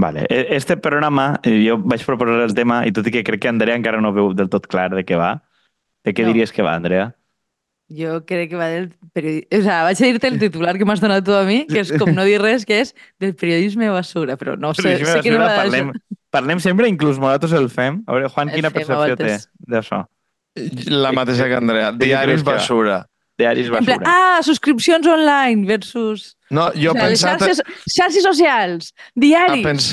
Vale. E- Este programa, eh, jo vaig proposar el tema i tot i que crec que Andrea encara no veu del tot clar de què va. De què No. diries que va, Andrea? Jo crec que va del periodisme... O sea, vaig a dir-te el titular que m'has donat tu a mi, que és com no dir res, que és del periodisme basura, però no sé, Periodisme sé que no basura, va parlem, parlem sempre, inclús nosaltres el fem. A veure, Juan, El quina percepció té d'això? La mateixa que Andrea. De què Diaris basura. Diaris En plan, basura. ah, subscripcions online versus... No, jo o sea, pensat... xarxes, xarxes socials, Ha, diaris. pens,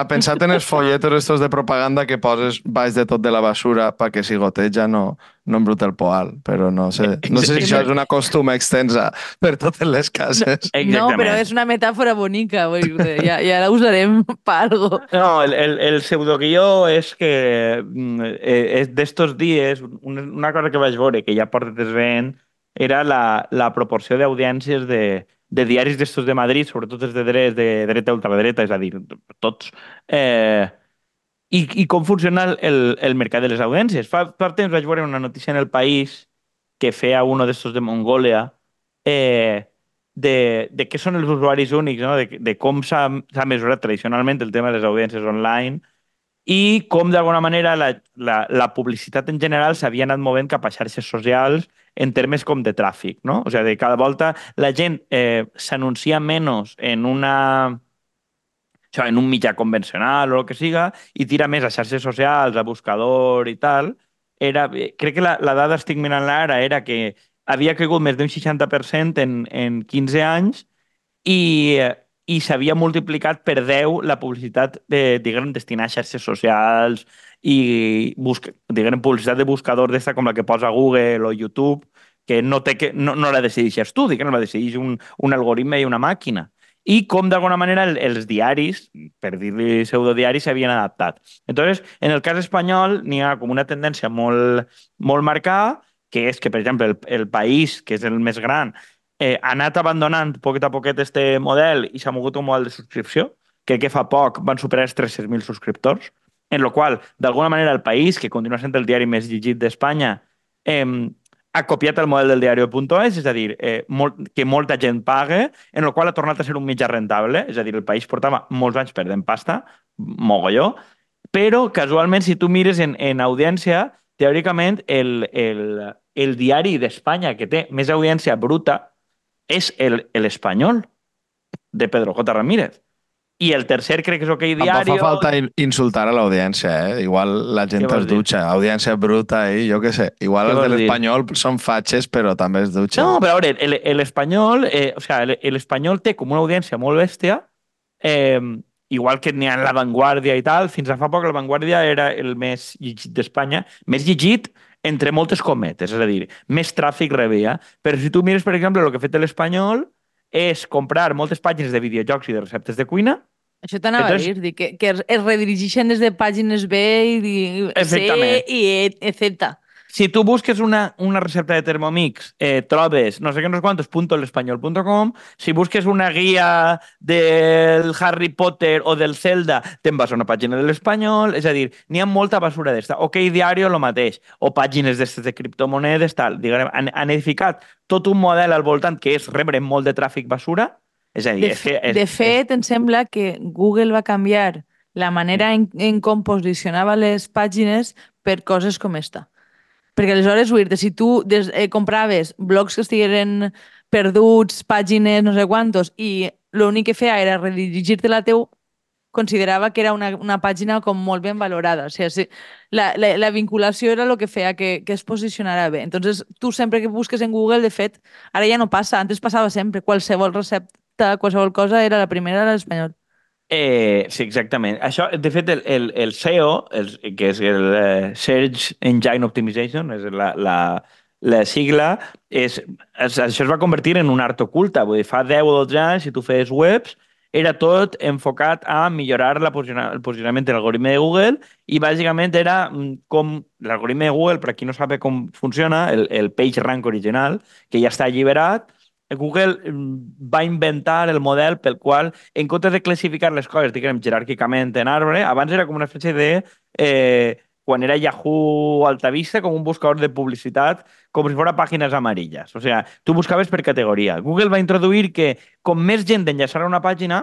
ha pensat en els folletos estos de propaganda que poses baix de tot de la basura perquè si goteja no, no embruta el poal, però no sé, no sé si això és una costuma extensa per totes les cases. No, però és una metàfora bonica, vull dir ja, ja la usarem per algo. No, el, el, el pseudoguió és que mm, eh, és d'estos dies, una, cosa que vaig veure, que ja portes veient, era la, la proporció d'audiències de, de diaris d'estos de Madrid, sobretot els de dret, de dreta ultradreta, és a dir, tots, eh, i, i com funciona el, el, mercat de les audiències. Fa, fa temps vaig veure una notícia en el País que feia uno d'estos de Mongòlia eh, de, de què són els usuaris únics, no? de, de com s'ha mesurat tradicionalment el tema de les audiències online i com d'alguna manera la, la, la publicitat en general s'havia anat movent cap a xarxes socials en termes com de tràfic, no? O sigui, cada volta la gent eh, s'anuncia menys en una això, en un mitjà convencional o el que siga, i tira més a xarxes socials, a buscador i tal, era, crec que la, la dada estic mirant ara era que havia caigut més d'un 60% en, en 15 anys i, i s'havia multiplicat per 10 la publicitat de, diguem, destinada a xarxes socials i busca, diguem, publicitat de buscador d'esta com la que posa Google o YouTube, que no, té que, no, no la decideixes tu, diguem, la decideix un, un algoritme i una màquina. I com d'alguna manera el, els diaris, per dir-li pseudodiaris, s'havien adaptat. Entonces, en el cas espanyol n'hi ha com una tendència molt, molt marcada, que és que, per exemple, el, el país, que és el més gran, eh, ha anat abandonant poquet a poquet este model i s'ha mogut un model de subscripció. Crec que fa poc van superar els 300.000 subscriptors, en lo qual, d'alguna manera, el país, que continua sent el diari més llegit d'Espanya, eh, ha copiat el model del diario.es, és a dir, eh, molt, que molta gent paga, en el qual ha tornat a ser un mitjà rentable, és a dir, el país portava molts anys perdent pasta, mogolló, però casualment, si tu mires en, en audiència, teòricament el, el, el diari d'Espanya que té més audiència bruta és el, el espanyol de Pedro J. Ramírez. I el tercer crec que és OK Diario. fa falta in- insultar a l'audiència, eh? Igual la gent es dir? dutxa. Audiència bruta i jo què sé. Igual Què els de dir? l'espanyol són fatxes, però també es dutxen. No, però a veure, el- el espanyol, eh, o sea, el- el té com una audiència molt bèstia, eh, igual que n'hi ha en La Vanguardia i tal. Fins a fa poc La Vanguardia era el més llegit d'Espanya, més llegit entre moltes cometes, és a dir, més tràfic rebia. Però si tu mires, per exemple, el que ha fet l'espanyol és comprar moltes pàgines de videojocs i de receptes de cuina Això t'anava Entonces- a dir, que, que es redirigeixen des de pàgines B i, i C i E, etc. Si tu busques una, una recepta de Thermomix, eh, trobes no sé què, no sé quantos, punto l'espanyol.com. Si busques una guia del Harry Potter o del Zelda, te'n vas a una pàgina de l'espanyol. És a dir, n'hi ha molta basura d'esta. OK Diario, lo mateix. O pàgines d'estes de criptomonedes, tal. Diguem, han, han edificat tot un model al voltant que és rebre molt de tràfic basura. És a dir, De, és que... És, de fet, em sembla que Google va canviar la manera en, en com posicionava les pàgines per coses com esta. Perquè aleshores, dir si tu des, eh, compraves blogs que estigueren perduts, pàgines, no sé quantos, i l'únic que feia era redirigir-te la teu, considerava que era una, una pàgina com molt ben valorada. O sigui, si, la, la, la vinculació era el que feia que, que es posicionara bé. Entonces, tu sempre que busques en Google, de fet, ara ja no passa, antes passava sempre, qualsevol recepta, qualsevol cosa, era la primera a l'espanyol. Eh, sí, exactament. Això, de fet, el, el, el SEO, el, que és el eh, Search Engine Optimization, és la, la, la sigla, és, es, això es va convertir en un art oculta. Vull dir, fa 10 o 12 anys, si tu feies webs, era tot enfocat a millorar la posiciona, el posicionament de l'algoritme de Google i bàsicament era mm, com l'algoritme de Google, per a qui no sap com funciona, el, el page rank original, que ja està alliberat, Google mm, va inventar el model pel qual, en comptes de classificar les coses, diguem, jeràrquicament en arbre, abans era com una espècie de... Eh, quan era Yahoo Altavista, com un buscador de publicitat, com si fos pàgines amarilles. O sigui, tu buscaves per categoria. Google va introduir que com més gent enllaçara una pàgina,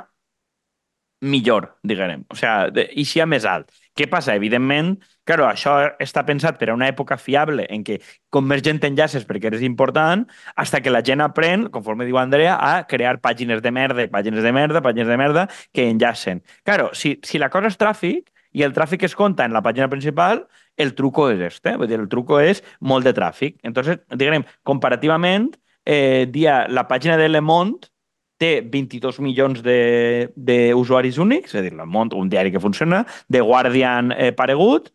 millor, diguem. O sigui, de- eixia més alt. Què passa? Evidentment, claro, això està pensat per a una època fiable en què com més gent enllaces perquè eres important, hasta que la gent aprèn, conforme diu Andrea, a crear pàgines de merda, pàgines de merda, pàgines de merda, que enllacen. Claro, si, si la cosa és tràfic, i el tràfic es compta en la pàgina principal, el truco és este. Vull dir, el truco és molt de tràfic. Entonces, diguem, comparativament, eh, dia, la pàgina de Le Monde té 22 milions de- d'usuaris únics, és a dir, Le Monde, un diari que funciona, The Guardian eh, paregut,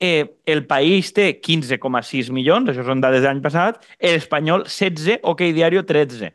eh, el País té 15,6 milions, això són dades de l'any passat, el Espanyol 16, OK Diario 13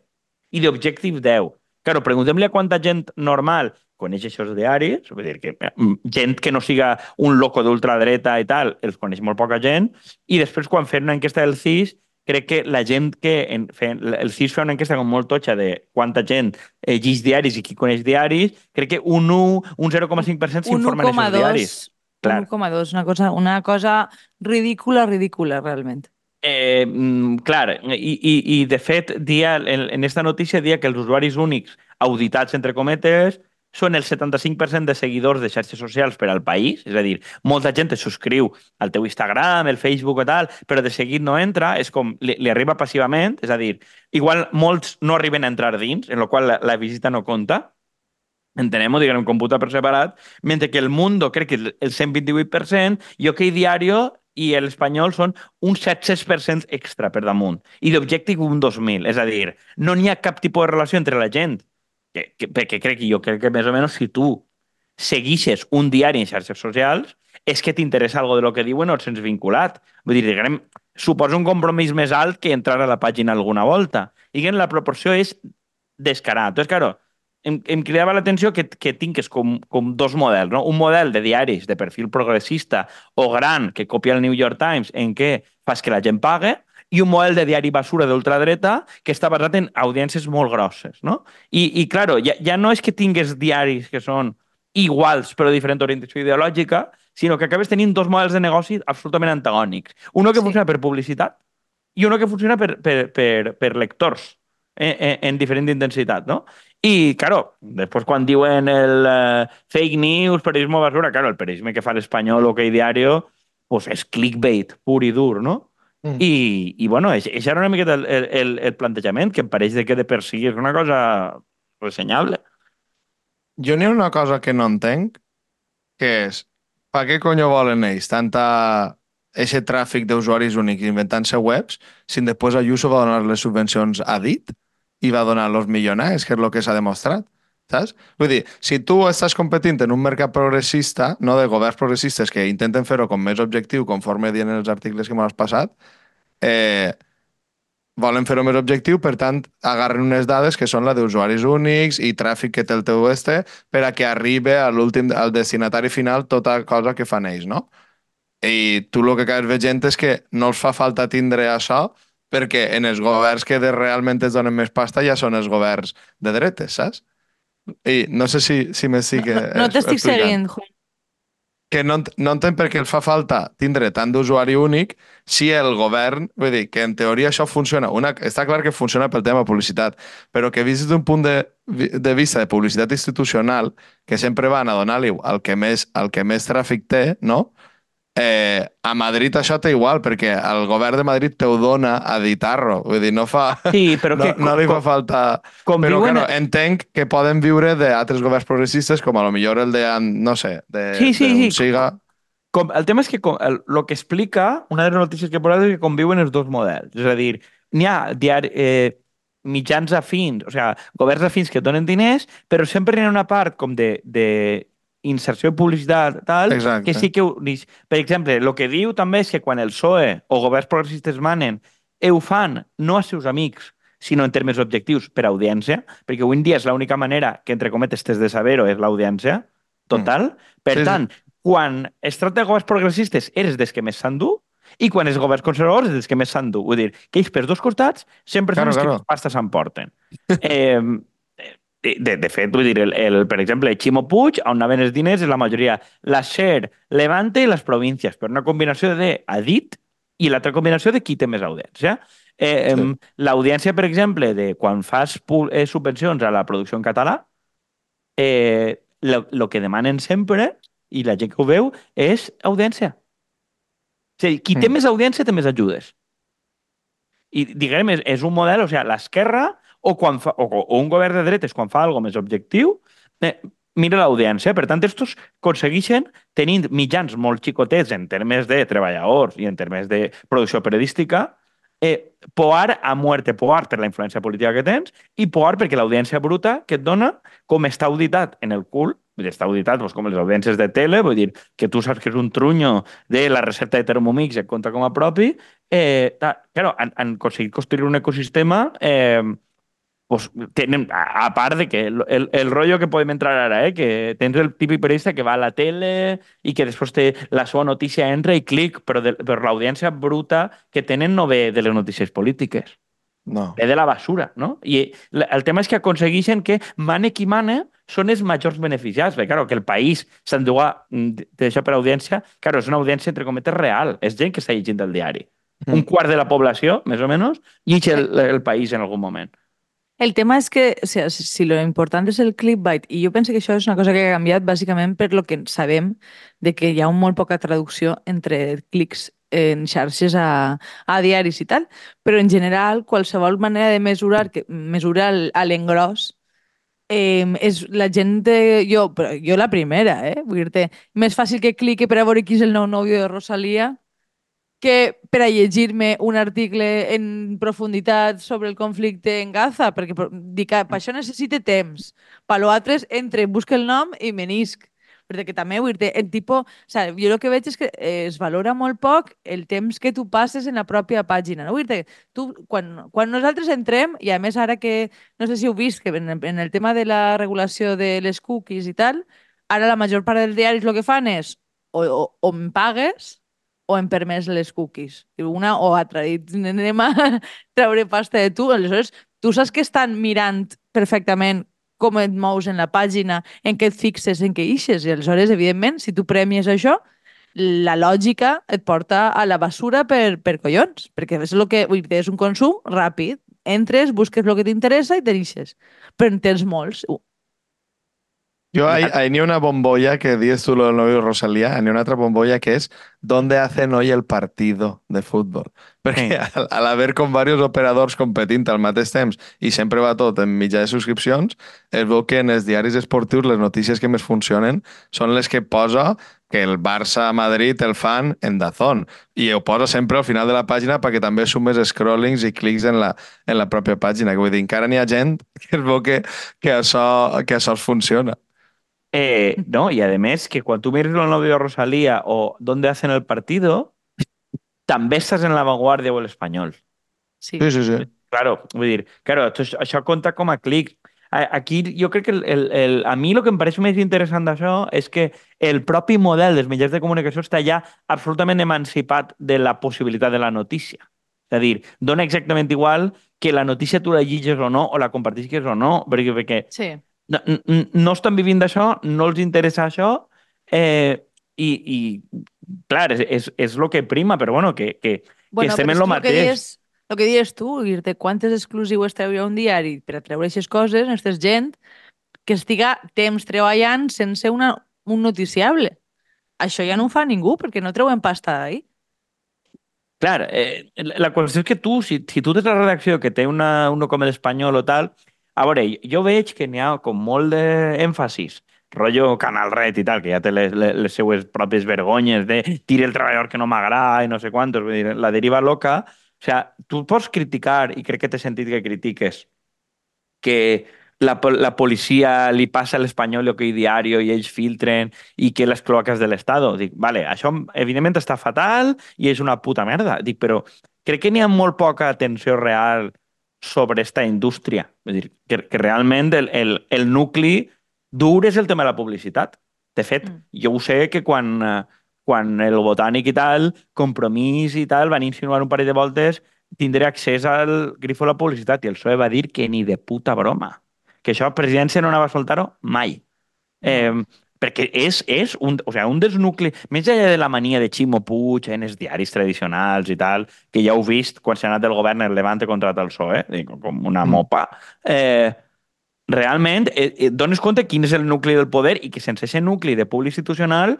i d'Objective 10. Claro, preguntem-li a quanta gent normal coneix aquests diaris, vull dir que mm, gent que no siga un loco d'ultradreta i tal, els coneix molt poca gent, i després quan fem una enquesta del CIS, crec que la gent que... En, fe, el CIS fa una enquesta com molt totxa de quanta gent eh, diaris i qui coneix diaris, crec que un 1, un 0,5% Un s'informen en aquests diaris. 1,2, Clar. 1,2, una cosa, una cosa ridícula, ridícula, realment. Eh, mm, clar, i, i, i de fet, dia, en, en esta notícia dia que els usuaris únics auditats, entre cometes, són el 75% de seguidors de xarxes socials per al país, és a dir, molta gent es subscriu al teu Instagram, el Facebook o tal, però de seguit no entra, és com, li, li arriba passivament, és a dir, igual molts no arriben a entrar dins, en la qual la, la visita no compta, entenem-ho, diguem, computa per separat, mentre que el Mundo crec que el 128% i OK Diario i l'Espanyol són un 700% extra per damunt. I d'Objective un 2.000. És a dir, no n'hi ha cap tipus de relació entre la gent. Que, que, perquè crec que jo crec que més o menys si tu seguixes un diari en xarxes socials és que t'interessa algo de lo que diuen o et sents vinculat. Vull dir, diguem, suposa un compromís més alt que entrar a la pàgina alguna volta. I la proporció és descarada. Entonces, claro, em, em cridava l'atenció que, que tingues com, com dos models, no? Un model de diaris de perfil progressista o gran que copia el New York Times en què fas que la gent pague i un model de diari basura d'ultradreta que està basat en audiències molt grosses, no? I, i claro, ja, ja no és que tingues diaris que són iguals però de diferent orientació ideològica, sinó que acabes tenint dos models de negoci absolutament antagònics. Uno que Sí. funciona per publicitat i uno que funciona per, per, per, per lectors en, en, en diferent intensitat, no? I, claro, després quan diuen el eh, fake news, periodismo basura, claro, el periodisme que fa l'Espanyol o que Diario, pues és clickbait pur i dur, no? Mm. I, i bueno, això era una miqueta el, el, el plantejament, que em pareix de que de per si és una cosa ressenyable. Jo n'hi ha una cosa que no entenc, que és, per què conyo volen ells tanta ese tràfic d'usuaris únics inventant-se webs, si després Ayuso va donar les subvencions a dit i va donar los millonaris, que és el que s'ha demostrat, saps? Vull dir, si tu estàs competint en un mercat progressista, no de governs progressistes que intenten fer-ho com més objectiu, conforme diuen els articles que m'has passat, eh, volen fer-ho més objectiu, per tant, agarren unes dades que són la d'usuaris únics i tràfic que té el teu este per a que arribi a l'últim, al destinatari final tota cosa que fan ells, no? I tu el que acabes veient és que no els fa falta tindre això perquè en els governs que de realment es donen més pasta ja són els governs de dretes, saps? I no sé si, si m'estic No, no, no t'estic seguint, Juan. que no, no entenc per què el fa falta tindre tant d'usuari únic si el govern, vull dir, que en teoria això funciona, una, està clar que funciona pel tema publicitat, però que vist d'un punt de, de vista de publicitat institucional, que sempre van a donar-li al que més, al que més tràfic té, no? Eh, a Madrid això té igual, perquè el govern de Madrid te ho dona a editar-lo, vull dir, no fa... Sí, però no, que... no li fa falta... com Però, diuen- claro, entenc que poden viure d'altres governs progressistes, com a lo millor el de, no sé, de, Sí, sí, d'un sí. siga... Com, el tema és que com, el, el que explica, una de les notícies que he posat és que conviuen els dos models. És a dir, n'hi ha diari, eh, mitjans afins, o sigui, governs afins que donen diners, però sempre n'hi ha una part com de, de inserció de publicitat, tal, Exacte. que sí que... unix. Per exemple, el que diu també és que quan el PSOE o governs progressistes manen, eh, ho fan no a seus amics, sinó en termes objectius per audiència, perquè avui en dia és l'única manera que, entre cometes, tens de saber-ho és l'audiència total. Per Sí, sí. tant, quan es tracta de governs progressistes, eres dels que més s'endú, i quan els governs conservadors, dels que més s'endú. Vull dir, que ells per dos costats sempre Claro, són els claro. que més pasta s'emporten. eh, de, de fet, vull dir, el, el, per exemple, Ximo Puig, on anaven els diners, és la majoria la SER, Levante i les províncies, per una combinació de Adit i l'altra combinació de qui té més audiència. Eh, Sí. sí. L'audiència, per exemple, de quan fas eh, subvencions a la producció en català, eh, el que demanen sempre, i la gent que ho veu, és audiència. O sigui, qui té Mm. més audiència té més ajudes. I, diguem, és, és un model, o sigui, l'esquerra o, quan fa, o, o un govern de dretes quan fa alguna més objectiu, eh, mira l'audiència. Per tant, estos aconsegueixen, tenint mitjans molt xicotets en termes de treballadors i en termes de producció periodística, eh, poar a muerte, poar per la influència política que tens i poar perquè l'audiència bruta que et dona, com està auditat en el cul, està auditat doncs, com les audiències de tele, vull dir, que tu saps que és un trunyo de la recepta de Thermomix i et compta com a propi, eh, claro, han, han aconseguit construir un ecosistema eh, pues, tenen, a, a part de que el, el, el rollo que podem entrar ara, eh, que tens el típic periodista que va a la tele i que després té la seva notícia entra i clic, però, de, però l'audiència bruta que tenen no ve de les notícies polítiques, No. ve de la basura, no? I la- el tema és que aconsegueixen que mane qui mane són els majors beneficiats. Perquè, claro, que el país s'enduga mm, d'això per audiència, claro, és una audiència, entre cometes, real. És gent que està llegint el diari. Mm. Un quart de la població, més o menys, llegeix el, el país en algun moment. El tema és que o sigui, si, lo important és el clickbait, i jo penso que això és una cosa que ha canviat bàsicament per lo que sabem de que hi ha un molt poca traducció entre clics en xarxes a, a diaris i tal, però en general qualsevol manera de mesurar, que mesurar a l'engròs eh, és la gent de... Jo, però jo la primera, eh? Vull dir-te, més fàcil que cliqui per a veure qui és el nou nòvio de Rosalia que per a llegir-me un article en profunditat sobre el conflicte en Gaza, perquè per, dic, ah, per això necessite temps. Per l'altre, entre, busca el nom i menisc. Perquè també, vull dir el tipus... O sigui, jo el que veig és que eh, es valora molt poc el temps que tu passes en la pròpia pàgina. No? Vull dir tu, quan, quan nosaltres entrem, i a més ara que, no sé si heu vist, que en, en el tema de la regulació de les cookies i tal, ara la major part dels diaris el que fan és o, o, o em pagues o hem permès les cookies. Una o altra. I anem a treure pasta de tu. Aleshores, tu saps que estan mirant perfectament com et mous en la pàgina, en què et fixes, en què ixes. I aleshores, evidentment, si tu premies això, la lògica et porta a la basura per, per collons, perquè és, el que, és un consum ràpid. Entres, busques el que t'interessa i te n'ixes. Però en tens molts. Yo hay, hay ni una bombolla que dices tú lo del novio Rosalía, ni una otra bombolla que es ¿dónde hacen hoy el partido de fútbol? Perquè al, al haver com diversos operadors competint al mateix temps i sempre va tot en mitjà de subscripcions, es veu que en els diaris esportius les notícies que més funcionen són les que posa que el Barça-Madrid el fan en Dazón i ho posa sempre al final de la pàgina perquè també sumes scrollings i clics en la, en la pròpia pàgina. Que vull dir, encara n'hi ha gent que es veu que, que, això, que això funciona. Eh, no, y además que cuando tú mires el novio de Rosalía o dónde hacen el partido, també estàs en la vanguardia o el espanyol. Sí. Sí, sí, sí. Claro, vull dir, claro, això, això compta com a clic. A- Aquí jo crec que el, el, el, a mi el que em pareix més interessant d'això és que el propi model dels mitjans de comunicació està ja absolutament emancipat de la possibilitat de la notícia. És a dir, dona exactament igual que la notícia tu la llegis o no, o la compartisques o no, perquè, perquè Sí. No, no estan vivint d'això, no els interessa això, eh, i, i clar, és, és, és el que prima, però bueno, que, que, que estem en que el que mateix. dius, el que dius tu, dir-te quantes exclusives treuria un diari per a treure aquestes coses, aquesta gent que estiga temps treballant sense una, un noticiable. Això ja no ho fa ningú, perquè no treuen pasta d'ahí. Clar, eh, la qüestió és que tu, si, si tu tens la redacció que té una, un com l'espanyol o tal, a veure, jo veig que n'hi ha com molt d'èmfasis, rotllo Canal Red i tal, que ja té les, les, les seues pròpies vergonyes de tire el treballador que no m'agrada i no sé quantos, vull dir, la deriva loca. O sigui, tu pots criticar, i crec que té sentit que critiques, que la, la policia li passa a l'espanyol aquell diari i ells filtren i que les cloaques de l'Estado. Dic, vale, això evidentment està fatal i és una puta merda. Dic, però crec que n'hi ha molt poca atenció real sobre esta indústria. És dir, que, que realment el, el, el nucli dur és el tema de la publicitat. De fet, Mm. jo ho sé que quan, eh, quan el Botànic i tal, Compromís i tal, van insinuar un parell de voltes tindré accés al grifo de la publicitat i el PSOE va dir que ni de puta broma. Que això a presidència no anava a soltar-ho mai. Eh, perquè és, és un, o sigui, un dels nuclis, més enllà de la mania de Ximo Puig en els diaris tradicionals i tal, que ja heu vist quan s'ha anat del govern el Levante contra el PSOE, dic, com una Mm. mopa, eh, realment eh, eh, dones compte quin és el nucli del poder i que sense aquest nucli de públic institucional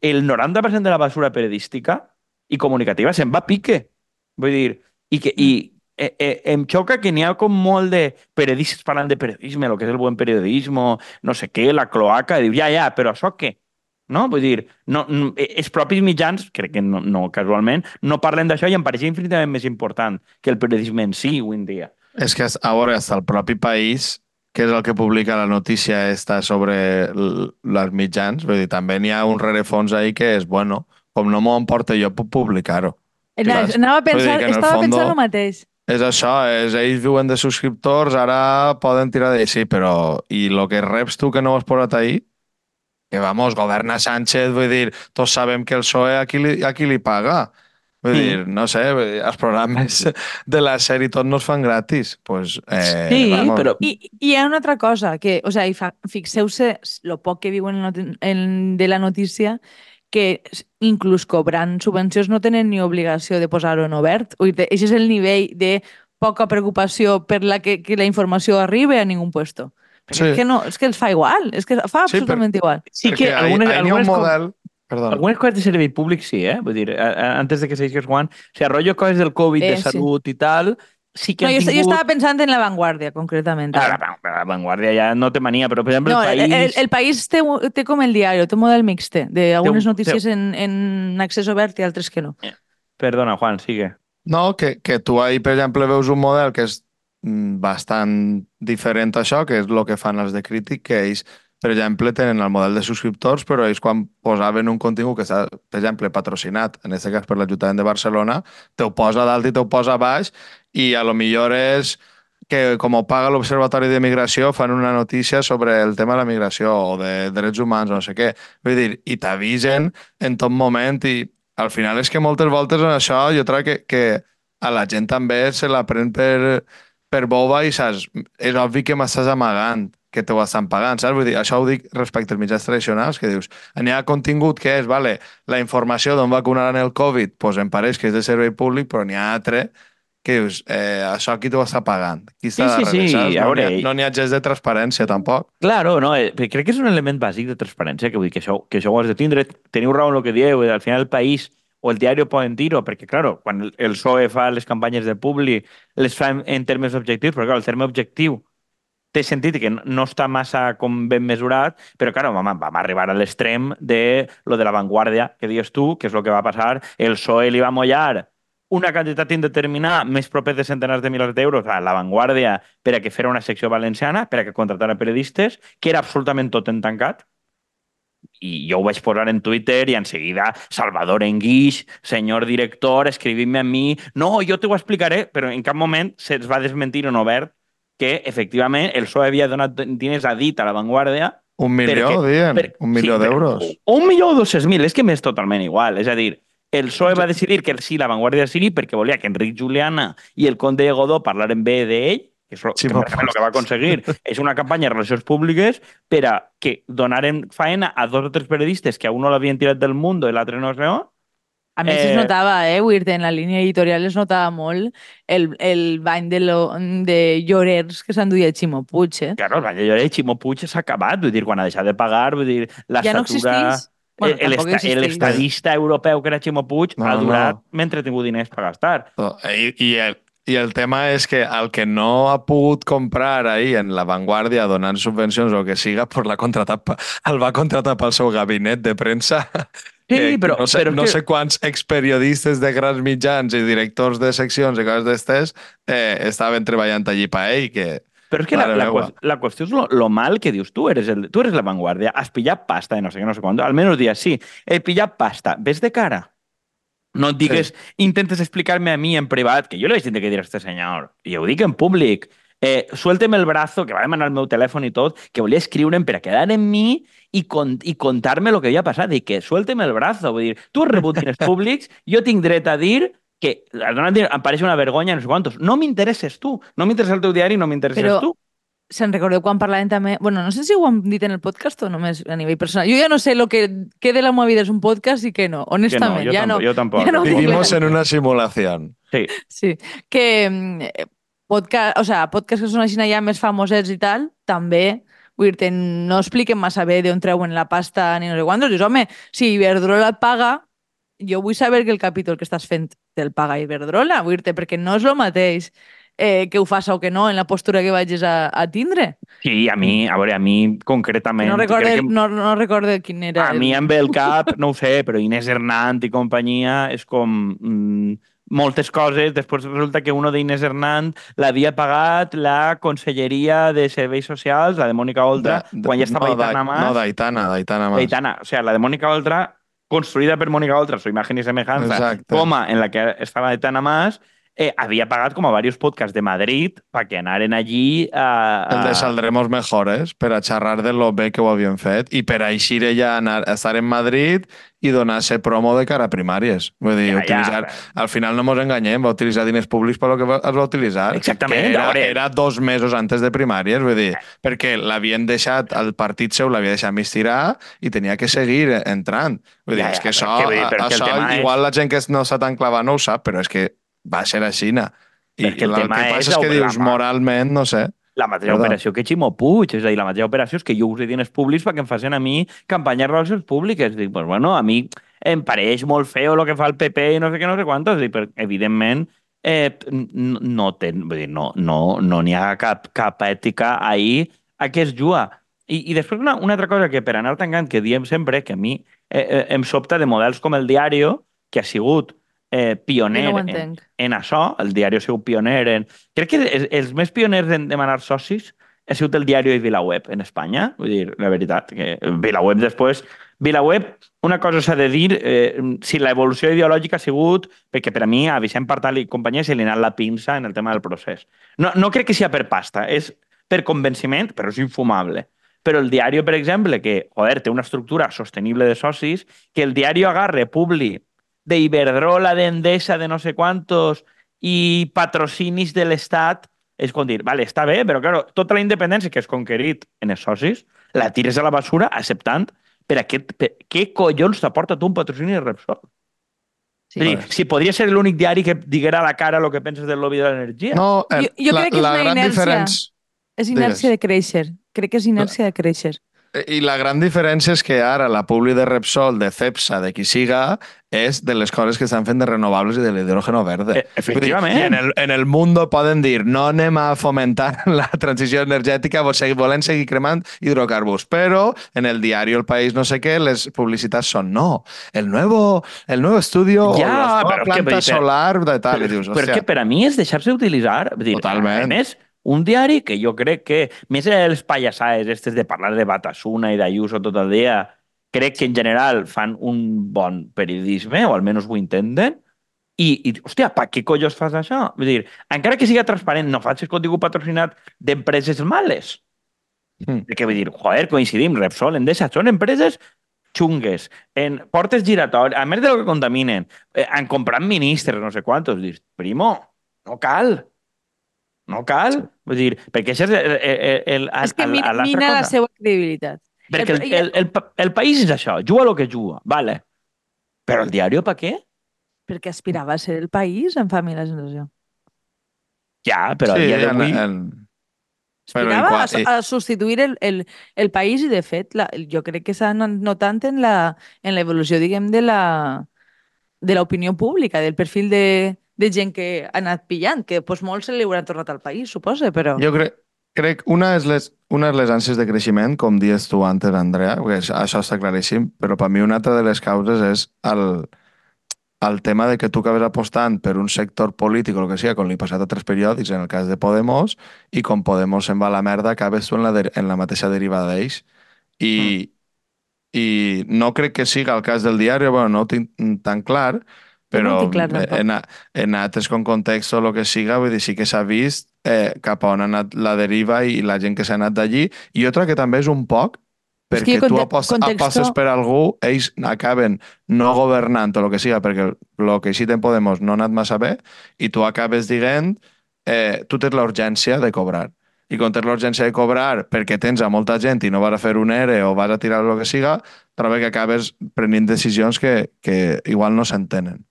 el 90% de la basura periodística i comunicativa se'n va a pique. Vull dir, i, que, i eh, eh, em xoca que n'hi ha com molt de periodistes parlant de periodisme, el que és el bon periodisme, no sé què, la cloaca, i diu, ja, ja, però això què? No? Vull dir, no, no, els propis mitjans, crec que no, no casualment, no parlen d'això i em pareix infinitament més important que el periodisme en si avui en dia. És que, a veure, hasta el propi país que és el que publica la notícia esta sobre les mitjans, vull dir, també n'hi ha un rerefons ahí que és, bueno, com no m'ho emporta jo, puc publicar-ho. Anava a pensar, estava fondo, pensant el mateix. És això, és, ells viuen de subscriptors, ara poden tirar de... Sí, però... I el que reps tu que no ho has posat ahí? Que, vamos, governa Sánchez, vull dir, tots sabem que el PSOE a qui li, a qui li paga. Vull dir, no sé, els programes de la sèrie tot no es fan gratis. Pues, eh, sí, vamos. però... I, I hi ha una altra cosa, que, o sigui, fixeu-se lo poc que viuen en, en, de la notícia, que inclús cobrant subvencions no tenen ni obligació de posar-ho en obert. Aquest és el nivell de poca preocupació per la que, que la informació arribi a ningú puesto. Sí. És que no, és que els fa igual, és que fa absolutament sí, però, igual. Sí que algunes, algunes, model... Perdó. Algunes coses de servei públic sí, eh? Vull dir, antes de que segueixis Juan, o rotllo coses del Covid, eh, de salut sí. i tal, sí que no, jo, tingut... jo estava pensant en La Vanguardia, concretament. Ah, la, la Vanguardia ja no té mania, però, per exemple, no, el País... El, el País té, té com el diari, té un model mixte, d'algunes notícies té... en, en accés obert i altres que no. Eh, perdona, Juan, sigue. No, que, que tu ahí, per exemple, veus un model que és mm, bastant diferent a això, que és el que fan els de crític, que ells per exemple, tenen el model de subscriptors, però ells quan posaven un contingut que està, per exemple, patrocinat, en aquest cas per l'Ajuntament de Barcelona, te ho posa dalt i te ho posa baix i a lo millor és que com ho paga l'Observatori de Migració fan una notícia sobre el tema de la migració o de drets humans o no sé què. Vull dir, i t'avisen en tot moment i al final és que moltes voltes en això jo crec que, que a la gent també se la pren per, per boba i saps, és obvi que m'estàs amagant que t'ho estan pagant, saps? Vull dir, això ho dic respecte als mitjans tradicionals, que dius, n'hi ha contingut que és, vale, la informació d'on vacunaran el Covid, doncs em pareix que és de servei públic, però n'hi ha altre que dius, eh, això qui t'ho està pagant? Qui està sí, sí, sí. No n'hi ha, no ha gens de transparència, tampoc. Claro, no, eh, crec que és un element bàsic de transparència, que vull dir que això, que això ho has de tindre. Teniu raó en el que dieu, al final el país o el diari poden dir-ho, perquè, claro, quan el PSOE fa les campanyes de Publi, les fa en termes objectius, però, clar, el terme objectiu té sentit que no està massa com ben mesurat, però, clar, vam, vam arribar a l'extrem de lo de l'avantguàrdia, que dius tu, que és el que va passar. El PSOE li va mollar una quantitat indeterminada, més proper de centenars de milers d'euros a l'avantguàrdia per a que fera una secció valenciana, per a que contratara periodistes, que era absolutament tot en tancat, i jo ho vaig posar en Twitter i en seguida Salvador Enguix, senyor director, escrivint-me a mi, no, jo te ho explicaré, però en cap moment se'ls va desmentir en obert que efectivament el PSOE havia donat diners a dit a l'avantguàrdia un milió, perquè, dient, per, un milió sí, d'euros. Un milió o 200.000, és que m'és totalment igual. És a dir, el PSOE va decidir que sí, l'avantguàrdia sí, perquè volia que Enric Juliana i el conde de Godó parlaren bé d'ell, que és sí, que, el que va aconseguir és una campanya de relacions públiques per a que donaren faena a dos o tres periodistes que a uno l'havien tirat del mundo i l'altre no sé on, a més, eh... es notava, eh, Weird, en la línia editorial es notava molt el, el bany de, lo, de llorers que s'enduia Ximo Puig, eh? Claro, el bany de llorers de Ximo Puig s'ha acabat, vull dir, quan ha deixat de pagar, vull dir, la ja no existeix? Bueno, L'estadista europeu que era Ximo Puig no, ha durat no. mentre ha tingut diners per gastar. I, i, el, I el tema és que el que no ha pogut comprar ahir en La Vanguardia donant subvencions o que siga, pues la contratat, el va contratar pel seu gabinet de premsa Sí, eh, però... No sé, però no que... sé quants experiodistes de grans mitjans i directors de seccions i coses d'estes eh, estaven treballant allí per ell, que... Però és que la, la, la qüestió és lo, lo mal que dius tu, eres, el, tu eres la vanguardia, has pillat pasta de no sé què, no sé quant, almenys dies sí, he pillat pasta, ves de cara. No digues, sí. intentes explicar-me a mi en privat, que jo li vaig dir que dir a este senyor, i ho dic en públic, eh, suélteme el brazo, que va demanar el meu telèfon i tot, que volia escriure'm per a quedar en mi i, con i contar-me el que havia passat, i que suélteme el brazo. Vull dir, tu has rebut diners públics, jo tinc dret a dir que em pareix una vergonya, no sé quantos. No m'interesses tu, no m'interessa el teu diari, no m'interesses Però... tu. Se'n recordeu quan parlàvem també... Bueno, no sé si ho hem dit en el podcast o només a nivell personal. Jo ja no sé lo que, què de la meva vida és un podcast i què no, honestament. Que no, jo, ja tampoc, no, jo tampoc. Ja no Vivimos en una simulación. Sí. Sí, que podcast, o sea, podcast que són així ja més famosets i tal, també Vull dir no expliquen massa bé d'on treuen la pasta ni no sé quantos. Dius, home, si Iberdrola et paga, jo vull saber que el capítol que estàs fent te'l paga Iberdrola, vull dir perquè no és el mateix eh, que ho faça o que no en la postura que vagis a, a tindre. Sí, a mi, a veure, a mi concretament... No recordo, crec que... no, no recordo quin era. A el... mi amb el cap, no ho sé, però Inés Hernant i companyia és com... Mm, moltes coses, després resulta que uno d'Inés Hernant l'havia pagat la Conselleria de Serveis Socials, la de Mònica Oltra, De- de- quan ja estava no, Aitana Mas. No, d'Aitana, d'Aitana Mas. Aitana, o sea, la de Mónica Oltra, construida per Mónica Oltra, su imagen y semejanza, Exacte. coma en la que estaba Aitana Mas, eh, havia pagat com a varios podcasts de Madrid perquè anaren allí a... El de a... Saldremos Mejores, per a xerrar de lo bé que ho havien fet i per a així ella anar, estar en Madrid i donar-se promo de cara a primàries. Vull dir, Ja, ja, utilitzar... Al final no mos enganyem, va utilitzar diners públics per lo que va- es va utilitzar. Exactament, Que era, a veure. era dos mesos antes de primàries, vull dir, perquè l'havien deixat, el partit seu l'havia deixat mig tirar i tenia que seguir entrant. Vull dir, Ja, és ja, que però això, que dir, que això tema és- igual la gent que no està tan clavada no ho sap, però és que va ser així. I Perquè el el tema que és passa és que obrir la dius, mà. moralment, no sé. La mateixa Perdó. operació que Ximo Puig, és a dir, la mateixa operació és que jo usi diners públics perquè em facin a mi campanyes relacions públiques. Dic, pues bueno, a mi em pareix molt feo el que fa el PP i no sé què, no sé quantos. Dic, però, evidentment, eh, no, ten, vull dir, no, no, no n'hi ha cap, cap ètica ahí a què es juga. I, I després una, una altra cosa que per anar tancant, que diem sempre, que a mi eh, eh, em sobta de models com el Diario, que ha sigut eh, pioner no en, en això, el diari ha sigut pioner en... Crec que els, els més pioners en demanar socis ha sigut el diari i VilaWeb en Espanya. Vull dir, la veritat, que VilaWeb després... VilaWeb, una cosa s'ha de dir, eh, si l'evolució ideològica ha sigut, perquè per a mi a Vicent Partal i companyia se li ha anat la pinça en el tema del procés. No, no crec que sia per pasta, és per convenciment, però és infumable. Però el diari, per exemple, que, joder, té una estructura sostenible de socis, que el diari agarre, publi de Iberdrola, de Endesa, de no sé cuántos i patrocinis de l'Estat, és com dir, vale, està bé, però claro, tota la independència que has conquerit en els socis, la tires a la basura acceptant per aquest... Per, què collons t'aporta tu un patrocini de Repsol? Sí. Dir, si podria ser l'únic diari que diguera a la cara el que penses del lobby de l'energia. No, el, Jo- jo la, crec que és la una gran inèrcia. diferència... És inèrcia de créixer. Crec que és inèrcia de créixer. I la gran diferència és que ara la publi de Repsol, de Cepsa, de qui siga, és de les coses que estan fent de renovables i de l'hidrógeno verde. Eh, efectivament. Dir, en el, en el mundo poden dir no anem a fomentar la transició energètica, vol seguir, volem seguir cremant hidrocarburs, però en el diari El País no sé què, les publicitats són no, el nuevo, el nuevo estudio Ja, o la que planta dir, solar de tal. Però, dius, però que per a mi és deixar-se utilitzar. Dir, Totalment. A més, un diari que jo crec que, més enllà de les pallassades estes de parlar de Batasuna i d'Ayuso tot el dia, crec que en general fan un bon periodisme, o almenys ho intenten, i, i hòstia, per què collons fas això? Vull dir, encara que siga transparent, no facis contingut patrocinat d'empreses males. Mm. Perquè vull dir, joder, coincidim, Repsol, Endesa, són empreses xungues, en portes giratòries, a més de lo que contaminen, eh, han comprat ministres, no sé quantos, dius, primo, no cal. No cal. Vull dir, perquè això és el, el, el, És que el- mina, l'altra mina la cosa. seva credibilitat. Perquè el, el- el, el, pa- el país és això, juga el que juga, vale. Però el diari, per què? Perquè aspirava a ser el país, em fa a mi la sensació. Ja, però sí, a dia en, d'avui... en, Aspirava igual- a, a substituir el, el, el país i, de fet, la, jo crec que s'ha notant en la, en l'evolució, diguem, de la de l'opinió pública, del perfil de, de gent que ha anat pillant, que pues, molts se li hauran tornat al país, suposa, però... Jo crec, crec una és les, una és les ànsies de creixement, com dies tu antes, Andrea, perquè això, això està claríssim, però per mi una altra de les causes és el, el tema de que tu acabes apostant per un sector polític o el que sigui, com li ha passat a altres periòdics, en el cas de Podemos, i com Podemos se'n va a la merda, acabes tu en la, de, en la mateixa derivada d'ells. I, I no crec que siga el cas del diari, bueno, no ho tinc tan clar, No però tinc clar, tampoc. en, a- en altres con context o el que siga, vull dir, sí que s'ha vist eh, cap a on ha anat la deriva i la gent que s'ha anat d'allí. I otra que també és un poc perquè tu apostes, contexto- apostes per algú, ells acaben no governant o el que siga, perquè el que així en Podemos no ha anat massa bé, i tu acabes dient, eh, tu tens l'urgència de cobrar. I quan tens l'urgència de cobrar perquè tens a molta gent i no vas a fer un ERE o vas a tirar el que siga, trobo que acabes prenent decisions que, que igual no s'entenen.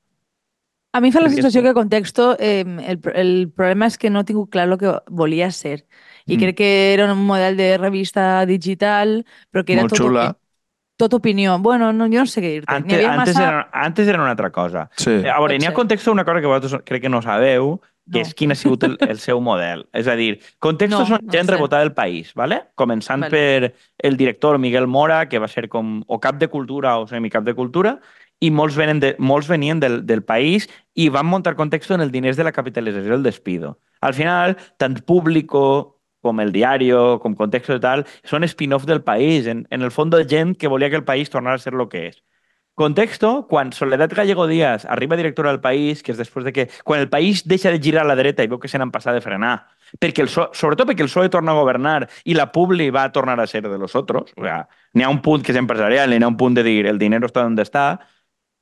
A mi fa la sensació és- que Contexto, eh, el, el problema és que no he tingut clar el que volia ser. I Mm. crec que era un model de revista digital, però que era Molt tot, xula. opi- tot opinió. Bueno, no, jo no sé què dir-te. Antes, havia antes, massa... era, antes era una altra cosa. Sí. Eh, A veure, n'hi ha ser. context una cosa que vosaltres crec que no sabeu, que No. és quin ha sigut el, el seu model. És a dir, Contexto No, són no gent rebotada del país, ¿vale? començant Vale. per el director Miguel Mora, que va ser com o cap de cultura o semicap de cultura, i molts, venen de, molts venien del, del país i van muntar Contexto en el diners de la capitalització del despido. Al final, tant Público com el Diario, com Contexto i tal, són spin-off del país, en, en el fons de gent que volia que el país tornara a ser el que és. Contexto, quan Soledad Gallego Díaz arriba directora del País, que és després de que... Quan el país deixa de girar a la dreta i veu que se n'han passat de frenar, perquè el PSOE, sobretot perquè el PSOE torna a governar i la Publi va a tornar a ser de los otros, o sea, n'hi ha un punt que és empresarial, n'hi ha un punt de dir el dinero està donde està,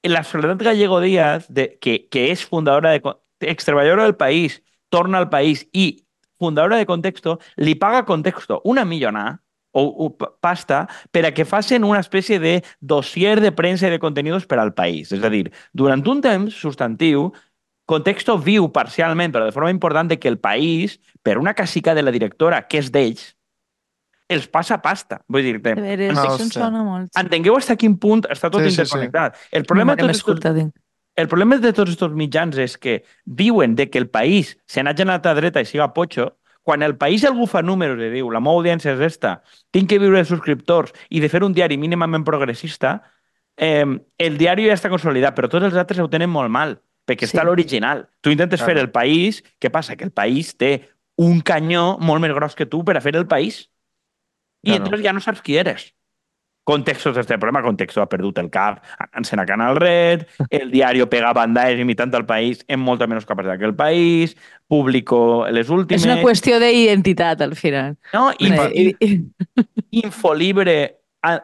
la Soledad Gallego Díaz, de, que, és fundadora de... Extreballadora del país, torna al país i fundadora de Contexto, li paga Contexto una millonada o, o pa- pasta per a que facin una espècie de dossier de premsa i de continguts per al país. És a dir, durant un temps substantiu, Contexto viu parcialment, però de forma important, de que el país, per una casica de la directora, que és d'ells, els passa pasta. Vull dir-te, De veres, No, això em sona molt. entengueu fins a quin punt està tot Sí, sí, sí. interconnectat. El problema de tots estos el problema de tots aquests mitjans és que diuen de que el país se n'ha anat a dreta i siga potxo, quan el país algú fa números i diu la meva audiència és esta, tinc que viure de subscriptors i de fer un diari mínimament progressista, eh, el diari ja està consolidat, però tots els altres ho tenen molt mal, perquè Sí. està l'original. Tu intentes Claro. fer el país, què passa? Que el país té un canyó molt més gros que tu per a fer el país. I Claro. entonces ja no saps qui eres. Contexto és este problema, Contexto ha perdut el cap anant-se'n a Canal Red, el diario pega bandaes imitant el país amb molta menys capacitat que el país, Público les últimes... És una qüestió d'identitat, al final. No, i, Eh, i, i- Infolibre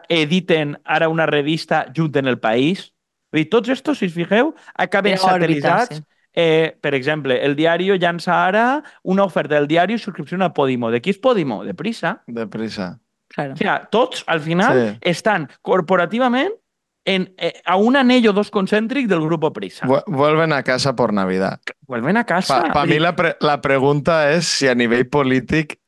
editen ara una revista junt en el país. Vull dir, tots estos, si us fixeu, acaben òrbita, satelitzats. sí. Eh, per exemple, el diario llança ara una oferta del diari i subscripció a Podimo. De qui és Podimo? De Prisa. Deprisa. Claro. O sea, tots, al final, Sí. estan corporativament en, eh, a un anello dos concèntric del grupo Prisa. Vu- Vuelven a casa por Navidad. Vuelven a casa. Para Vull mí la, pre- la pregunta és si a nivell polític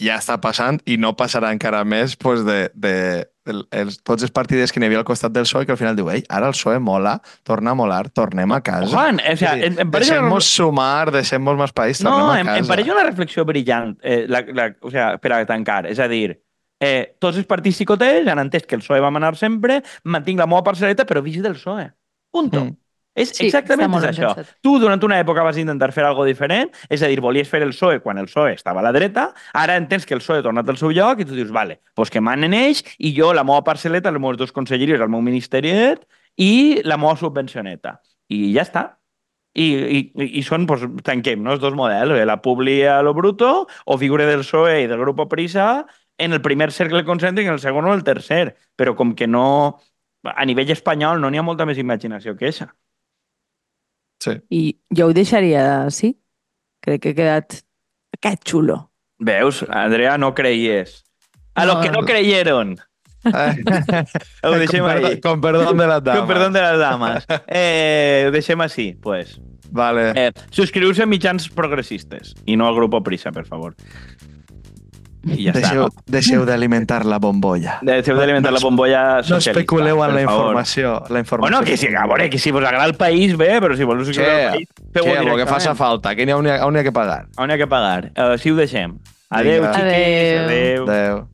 ja està passant i no passarà encara més pues, de, de, el, els, tots els partits que n'hi havia al costat del PSOE que al final diu ei, ara el PSOE mola, torna a molar, tornem a casa. Juan, o sea, em, em pareix una- Deixem-nos sumar, deixem-nos més país, tornem No, a em, casa. em pareix una reflexió brillant, eh, la, la, o sea, per a tancar. És a dir, eh, tots els partits psicoters han entès que el PSOE va manar sempre, mantinc la meva parcel·leta, però vigi del PSOE. Punto. Mm. És Sí, exactament és això. pensat. Tu durant una època vas intentar fer algo diferent, és a dir, volies fer el PSOE quan el PSOE estava a la dreta, ara entens que el PSOE ha tornat al seu lloc i tu dius, vale, pues que manen ells i jo la meva parcel·leta, els meus dos conselleries, el meu ministeriet i la meva subvencioneta. I ja està. I, i, i són, pues, tanquem, no? els dos models, eh? la Publi a lo bruto o figure del PSOE i del grup Prisa en el primer cercle concèntric, en el segon o el tercer. Però com que no... A nivell espanyol no n'hi ha molta més imaginació que això. Sí. I jo ho deixaria així. Crec que ha quedat... Quedat xulo. Veus, Andrea, no creies. A No. los que no creyeron. Ho deixem con, perdó, ahí. con perdón de las damas. Con perdón de las damas. Eh, ho deixem així, pues. Vale. Eh, Subscriu-se a mitjans progressistes i no al grup Prisa, per favor. I ja està, deixeu, no? deixeu d'alimentar la bombolla. Deixeu d'alimentar la bombolla No especuleu en per la informació. La informació Bueno, que sí, a veure, que si vos agrada el país, bé, però si voleu subscriure Què? al país, feu-ho Què, el que directament. faça falta, que n'hi ha, on hi ha, on hi ha que pagar. On hi ha que pagar? Uh, si ho deixem. Adéu, Vinga. xiquis. Adéu. Adéu. Adéu.